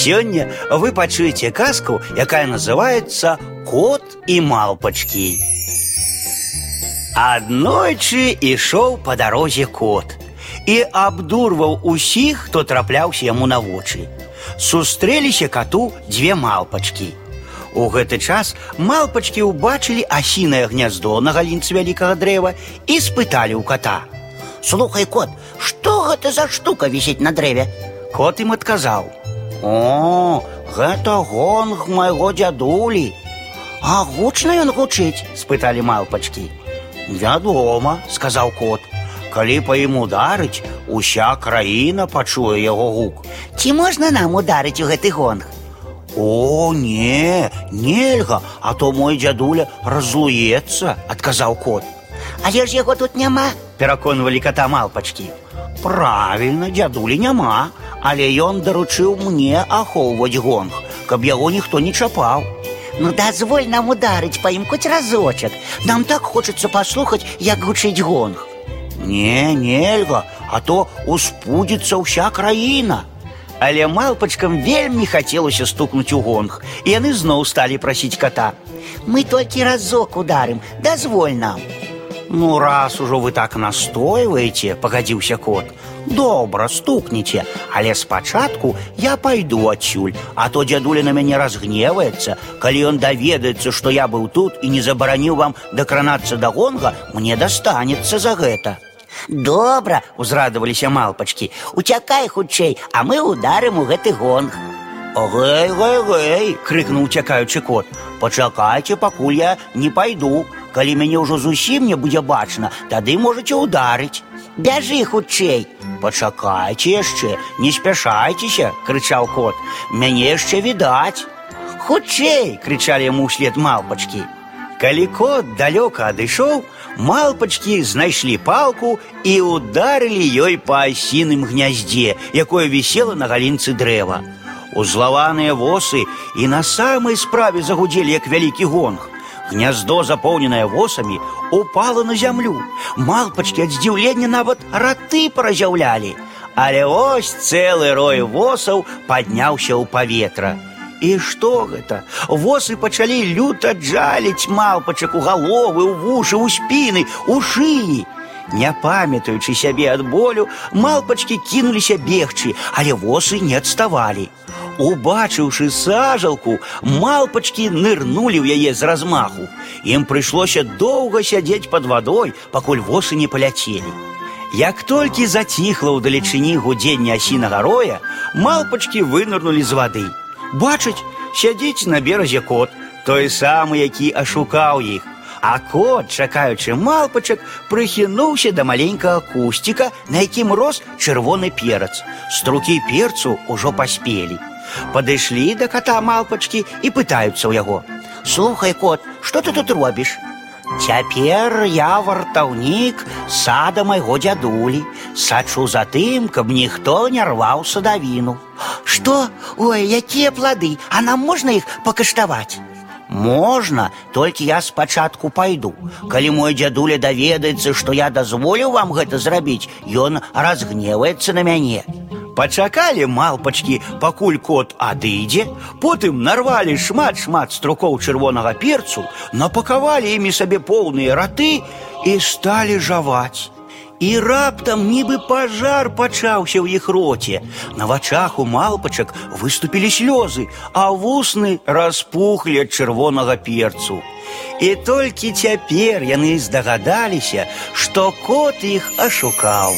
Сегодня вы пачуеце казку, якая называется Кот и малпачкі. Аднойчы ішоў па дарозе кот і абдурваў усіх, хто трапляўся яму на вочы. Сустрэліся кату дзве малпачкі. У гэты час малпачкі ўбачылі асінае гняздо на галінцы вялікага дрэва і спыталі ў кота: « Слухай, кот, што гэта за штука вісіць на дрэве? Кот ім адказаў: о, гэта гонг майго дзядулі. А гучна ён гучыць, спыталі малпачкі. Вядома, сказаў кот. Калі па ім ударыць, уся краіна пачуе яго гук. Ці можна нам ударыць у гэты гонг? О, не, нельга, а то мой дзядуля разлуецца, адказаў кот. Але ж яго тут няма, пераконвалі кота малпачкі. Правільна, дзядулі няма, але ён даручыў мне ахоўваць гонг, каб яго ніхто не чапаў. Ну дазволь нам ударыць па ім хоць разочак. Нам так хочацца паслухаць, як гучыць гонг. Не, нельга, а то успудзіцца ўся краіна. Але малпачкам вельмі хацелася стукнуць у гонг, і яны зноў сталі прасіць кота. Мы толькі разок ударым, дазволь нам. Ну, раз ужо вы так настойваеце, пагадзіўся кот. Добра, стукніце, але спачатку я пайду адсюль, а то дзядуля на мяне разгневаецца, калі ён даведаецца, што я быў тут і не забараніў вам дакранацца да гонга, мне дастанецца за гэта. Добра, узрадаваліся малпачкі. Уцякай хутчэй, а мы ударым у гэты гонг. Гэй, гэй, гэй, крыкнуў уцякаючы кот. Пачакайце, пакуль я не пайду. Калі мяне ўжо зусім не будзе бачна, тады можаце ўдарыць. Бяжы хутчэй. Пачакайце яшчэ, не спяшайцеся, крычаў кот. Мяне яшчэ відаць. Хутчэй, крычалі яму ўслед малпачкі. Калі кот далёка адышоў, малпачкі знайшлі палку і ударылі ёй па асіным гняздзе, якое вісела на галінцы дрэва. Узлаваныя восы і на самай справе загудзелі як вялікі гонг. Гняздо, запоўненае восамі, упало на зямлю. Малпачкі ад здзіўлення нават раты паразяўлялі. Але ось цэлы рой восаў падняўся ў паветра. І што гэта? Восы пачалі люта джаліць малпачак у галовы, у вушы, у спіны, у шыі. Не памятаючы сябе ад болю, малпачкі кінуліся бегчы, але восы не адставалі. Убачыўшы сажалку, малпачкі нырнулі ў яе з размаху. Ім прыйшлося доўга сядзець пад вадой, пакуль восы не паляцелі. Як толькі заціхла ў далечыні гудзення асінага роя, малпачкі вынырнулі з вады. Бачыць, сядзіць на беразе кот, той самы, які ашукаў іх. А кот, чакаючы малпачак, прыхінуўся да маленькага кусціка, на якім рос чырвоны перац. Струкі перцу ўжо паспелі. Падышлі да кота малпачкі і пытаюцца ў яго: « Слухай, кот, што ты тут робіш? Цяпер я вартаўнік сада майго дзядулі, сачу за тым, каб ніхто не рваў садавіну. Што? Ой, якія плады, а нам можна іх пакаштаваць? Можна, толькі я спачатку пайду. Калі мой дзядуля даведаецца, што я дазволіў вам гэта зрабіць, ён разгневаецца на мяне. Пачакалі малпачкі, пакуль кот адыдзе, потым нарвалі шмат-шмат струкоў чырвонага перцу, напакавалі імі сабе поўныя раты і сталі жаваць. І раптам нібы пажар пачаўся ў іх роце. На вачах у малпачак выступілі слёзы, а вусны распухлі ад чырвонага перцу. І толькі цяпер яны здагадаліся, што кот іх ашукаў.